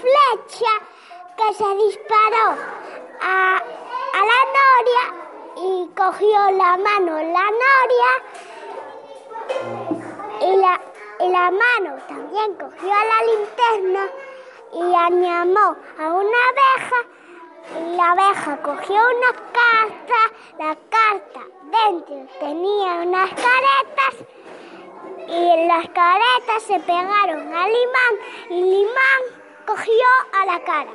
flecha que se disparó a, a la noria y cogió la mano la noria y la, y la mano también cogió la linterna y animó a una abeja. Y la abeja cogió una carta, la carta dentro tenía unas caretas y las caretas se pegaron al imán y el imán a la cara.